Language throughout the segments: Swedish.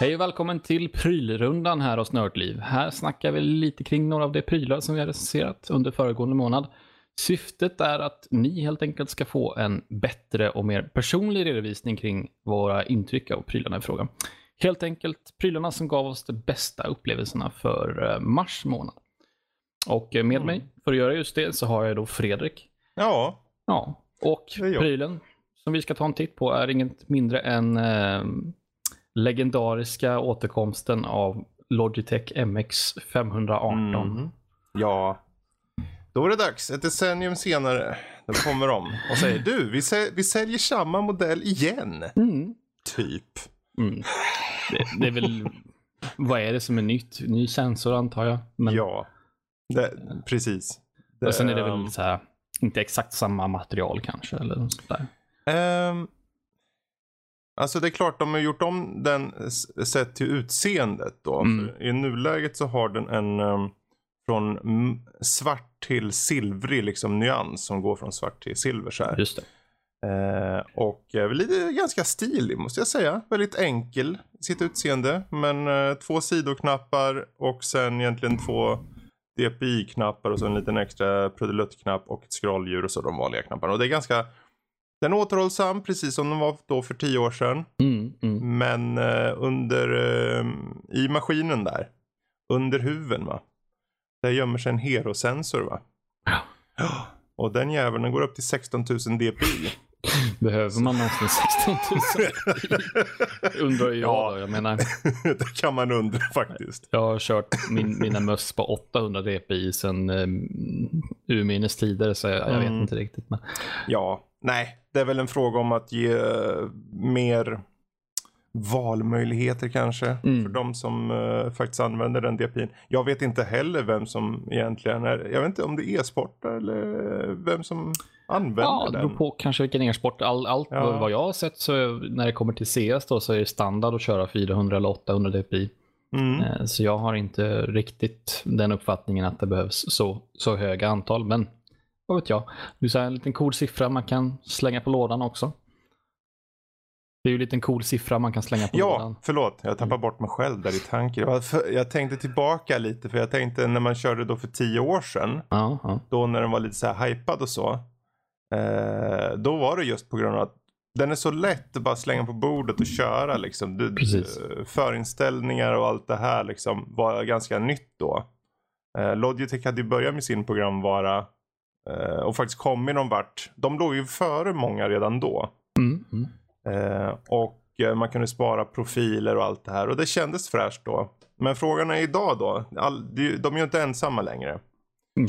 Hej och välkommen till prylrundan här hos Nördliv. Här snackar vi lite kring några av de prylar som vi har recenserat under föregående månad. Syftet är att ni helt enkelt ska få en bättre och mer personlig redovisning kring våra intryck av prylarna i fråga. Helt enkelt prylarna som gav oss de bästa upplevelserna för eh, mars månad. Och med mig för att göra just det så har jag då Fredrik. Ja, Ja, och prylen som vi ska ta en titt på är inget mindre än eh, legendariska återkomsten av Logitech MX 518. Mm. ja. Då är det dags. Ett decennium senare. Då kommer de och säger du, vi, säl- vi säljer samma modell igen. Mm. Typ. Mm. Det, det är väl, vad är det som är nytt? Ny sensor antar jag. Men Ja, det, precis. Det, och sen är det ehm, väl så här, inte exakt samma material kanske. Eller något sånt där. ehm, alltså det är klart, de har gjort om den sett till utseendet då. Mm. I nuläget så har den en ehm, från svart till silvrig liksom nyans som går från svart till silver så här. Just det. Eh, och eh, lite ganska stilig måste jag säga. Väldigt enkel i sitt utseende. Men eh, två sidoknappar och sen egentligen två DPI-knappar och så en liten extra prudeluttknapp och ett scrolldjur och så de vanliga knapparna. Och det är ganska den är återhållsam precis som den var då för tio år sedan. Mm, mm. Men eh, under eh, i maskinen där. Under huven va. Där gömmer sig en herosensor va. Ja. Och den jäveln den går upp till 16 000 dpi. Behöver man någonsin 16 000? Undrar jag Ja. då. Jag menar, det kan man undra faktiskt. Jag har kört min, mina möss på 800 dpi sedan um, urminnes tider, så jag, jag vet Mm. inte riktigt. Men, Ja, nej, det är väl en fråga om att ge eh, mer valmöjligheter kanske. Mm. För de som eh, faktiskt använder den DPIn. Jag vet inte heller vem som egentligen är, jag vet inte om det är e-sportare eller vem som använder ja, det beror den. på kanske vilken e-sport. All, allt Ja. vad jag har sett så när det kommer till CS då, så är det standard att köra 400 eller 800 dpi. Mm. Eh, Så jag har inte riktigt den uppfattningen att det behövs så, så höga antal. Men vad vet jag. Det är så en liten cool siffra man kan slänga på lådan också. Det är ju en liten cool siffra man kan slänga på lådan. Ja, förlåt. Jag tappar bort mig själv där i tanken. Jag, tänkte tillbaka lite för jag tänkte när man körde då för tio år sedan. Ja, ja. då när den var lite så här hypad och så. Eh, då var det just på grund av att den är så lätt att bara slänga på bordet och köra liksom. Du, eh, förinställningar och allt det här liksom var ganska nytt då. Eh, Logitech hade ju börjat med sin programvara eh, och faktiskt kommit någon vart. De låg ju före många redan då. Mm, mm. Eh, och eh, man kunde spara profiler och allt det här och det kändes fräscht då. Men frågan är idag då. All, de är ju inte ensamma längre.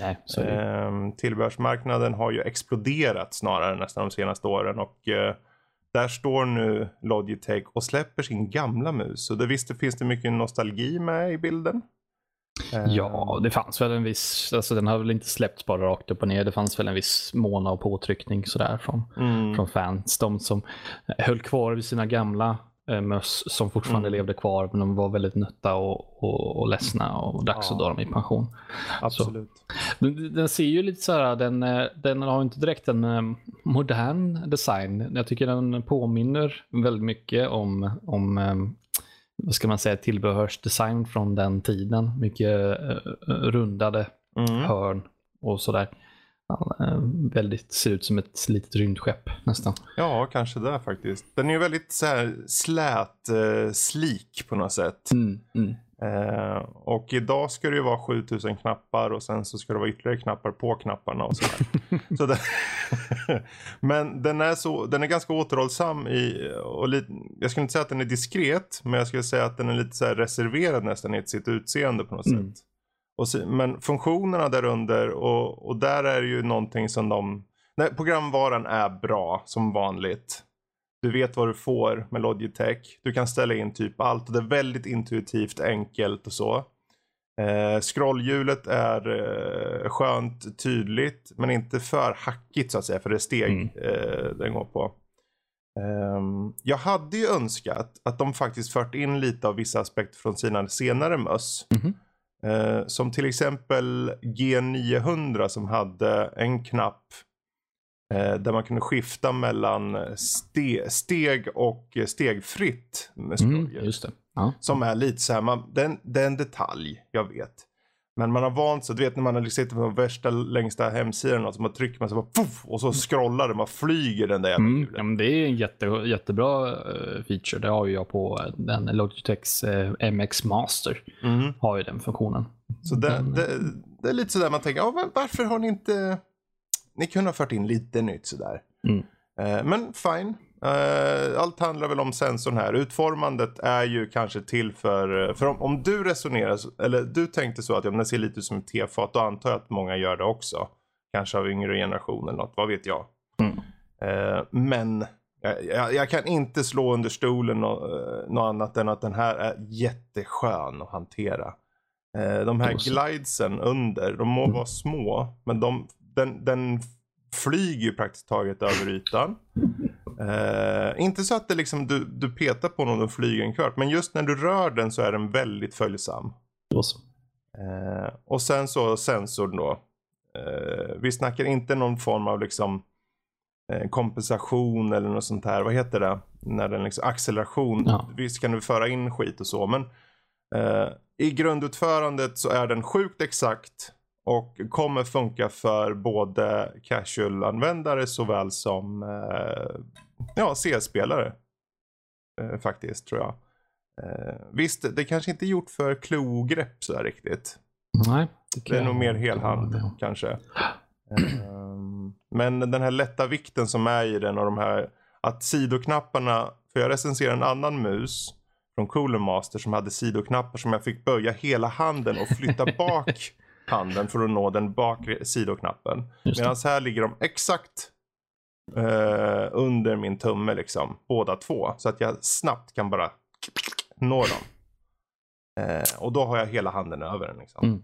Nej, så. Ehm, tillbehörsmarknaden har ju exploderat snarare nästan de senaste åren och där står nu Logitech och släpper sin gamla mus. Och det visst det finns det mycket nostalgi med i bilden. Ehm, Ja, det fanns väl en viss, alltså den har väl inte släppts bara rakt upp och ner. Det fanns väl en viss måna och påtryckning sådär från, Mm, från fans. De som höll kvar vid sina gamla eh, möss som fortfarande Mm. levde kvar, men de var väldigt nötta och, och, och ledsna och dags Ja. att dra dem i pension. absolut. Den, den ser ju lite så här, den, den har inte direkt en eh, modern design. Jag tycker den påminner väldigt mycket om, om eh, vad ska man säga, tillbehörsdesign från den tiden. Mycket eh, rundade Mm. hörn och sådär. Eh, väldigt, ser ut som ett litet rymdskepp nästan. Ja, kanske det faktiskt. Den är ju väldigt så här slät, eh, slik på något sätt. Mm, mm. Eh, och idag ska det ju vara 7000 knappar och sen så ska det vara ytterligare knappar på knapparna och sådär. så det, men den är, så, den är ganska återhållsam i, och lite, jag skulle inte säga att den är diskret, men jag skulle säga att den är lite så reserverad nästan i sitt utseende på något Mm. sätt. Och men funktionerna där under och, och där är det ju någonting som de, nej, programvaran är bra som vanligt. Du vet vad du får med Logitech. Du kan ställa in typ allt och det är väldigt intuitivt enkelt och så. Eh, scrollhjulet är eh, skönt tydligt men inte för hackigt så att säga för det är steg Mm. eh, den går på. Ehm, jag hade ju önskat att de faktiskt fört in lite av vissa aspekter från sina senare möss. Mhm. Eh, som till exempel G900 som hade en knapp där man kunde skifta mellan ste steg och stegfritt med Mm, just det. Ja. Som är lite så här, man, det, är en, det är en detalj, jag vet. Men man har vant sig, du vet när man har liksom sitter på värsta längsta hemsidan och så man trycker man så bara puff, och så scrollar det, man flyger den där jävla Mm. Ja, men det är en jätte, jättebra eh, feature. Det har ju jag på eh, den Logitechs eh, MX Master. Mhm. Har ju den funktionen. Så det, Den- det, det är lite sådär man tänker, varför har ni inte, ni kunde ha fört in lite nytt sådär. Mm. Eh, men fine. Eh, allt handlar väl om sensorn här. Utformandet är ju kanske till för, för om, om du resonerar, eller du tänkte så att ja, men ser lite ut som ett tefat, då antar jag att många gör det också. Kanske av yngre generation eller något, vad vet jag. Mm. Eh, men jag, jag, jag kan inte slå under stolen nå- eh, något annat än att den här är jätteskön att hantera. Eh, de här glidesen under, de må vara små, men de, den, den flyger ju praktiskt taget över ytan. Eh, inte så att det liksom, du, du petar på den och flyger en kvart, men just när du rör den så är den väldigt följsam. Så. Eh, och sen så sensorn då. Eh, vi snackar inte någon form av liksom eh, kompensation eller något sånt här. Vad heter det? När den liksom acceleration. Ja. Visst kan du föra in skit och så men eh, i grundutförandet så är den sjukt exakt och kommer funka för både casual-användare såväl som eh, ja, CS-spelare. Eh, faktiskt tror jag. Eh, visst, det kanske inte är gjort för klogrepp så här riktigt. Nej. Det är nog mer helhand kanske. Men den här lätta vikten som är i den och de här att sidoknapparna, för jag recenserade en annan mus från Cooler Master som hade sidoknappar som jag fick böja hela handen och flytta bak handen för att nå den bakre sidoknappen. Medan här ligger de exakt eh, under min tumme liksom, båda två. Så att jag snabbt kan bara nå dem. Eh, och då har jag hela handen över den liksom. Mm.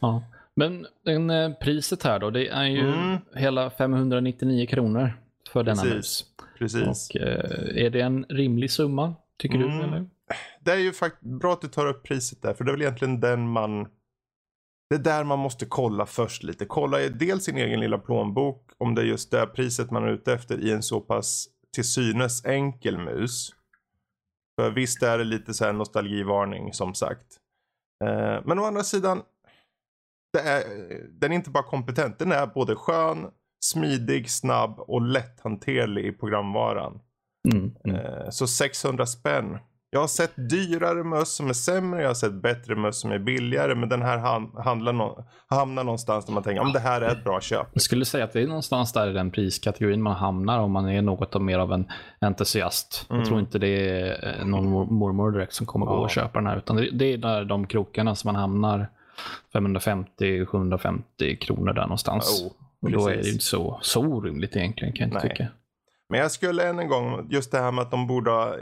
Ja. Men den, eh, priset här då, det är ju Mm. hela 599 kronor för denna Precis. mus. Precis. Och, eh, är det en rimlig summa, tycker Mm. du? Eller? Det är ju faktiskt bra att du tar upp priset där, för det är väl egentligen den man... Det är där man måste kolla först lite. Kolla dels sin egen lilla plånbok, om det är just det priset man är ute efter i en så pass till synes enkel mus. För visst är det lite så här nostalgivarning som sagt. Eh, men å andra sidan, är, den är inte bara kompetent, den är både skön, smidig, snabb och lätthanterlig i programvaran. Mm. Mm. Eh, Så 600 spänn. Jag har sett dyrare möss som är sämre, jag har sett bättre möss som är billigare. Men den här ham- handlar nå- hamnar någonstans där man tänker om det här är ett bra köp. Jag skulle säga att det är någonstans där i den priskategorin man hamnar om man är något av mer av en entusiast. Mm. Jag tror inte det är någon mor- mormor direkt som kommer gå Ja. och köpa den här. Utan det, är där de krokarna som man hamnar 550-750 kronor där någonstans. Oh, och då är det inte så, så orimligt egentligen kan jag inte Nej. tycka. Men jag skulle än en gång, just det här med att de borde ha eh,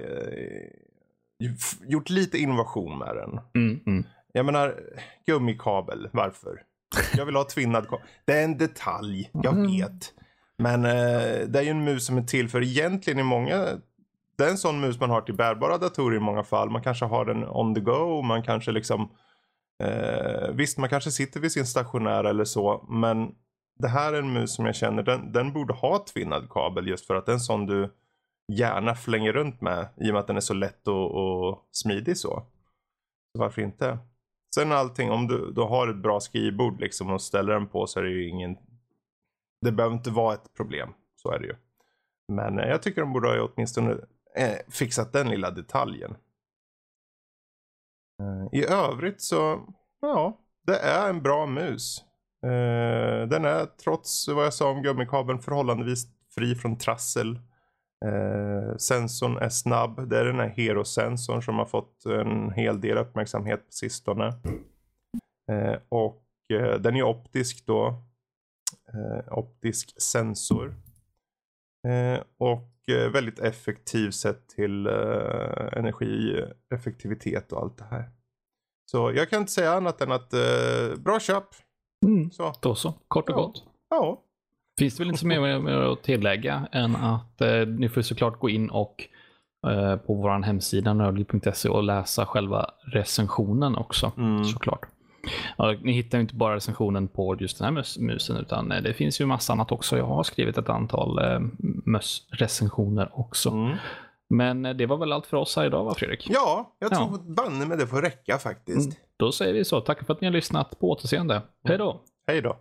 gjort lite innovation med den. Mm, mm. Jag menar, gummikabel, varför? Jag vill ha tvinnad kabel. Det är en detalj, jag Mm. vet. Men eh, det är ju en mus som är till för egentligen i många det är en sån mus man har till bärbara datorer i många fall. Man kanske har den on the go. Man kanske liksom eh, Visst, man kanske sitter vid sin stationära eller så. Men det här är en mus som jag känner den, den borde ha tvinnad kabel just för att det är en sån du gärna flänger runt med i och med att den är så lätt och, och smidig så. så. Varför inte? Sen allting, om du, du har ett bra skrivbord liksom och ställer den på så är det ju ingen Det behöver inte vara ett problem. Så är det ju. Men eh, jag tycker de borde ha åtminstone eh, fixat den lilla detaljen. Eh, I övrigt så, ja, det är en bra mus. Eh, den är trots vad jag sa om gummikabeln förhållandevis fri från trassel. Eh, sensorn är snabb. Det är den här Hero-sensorn som har fått en hel del uppmärksamhet på sistone. Eh, och eh, den är optisk då. Eh, optisk sensor. Eh, och eh, väldigt effektiv sett till eh, energieffektivitet och allt det här. Så jag kan inte säga annat än att eh, bra köp. Mm. Så, Då så, kort och Ja. gott. ja. Finns det väl inte så mer att tillägga än att eh, ni får såklart gå in och eh, på vår hemsida nördliv.se och läsa själva recensionen också. Mm. Såklart. Ja, ni hittar ju inte bara recensionen på just den här mus- musen utan eh, det finns ju massa annat också. Jag har skrivit ett antal eh, möss-recensioner också. Mm. Men eh, det var väl allt för oss här idag va Fredrik? Ja, jag Ja. tror banne med det får räcka faktiskt. Då säger vi så. Tack för att ni har lyssnat. På återseende. Hej då! Hej då.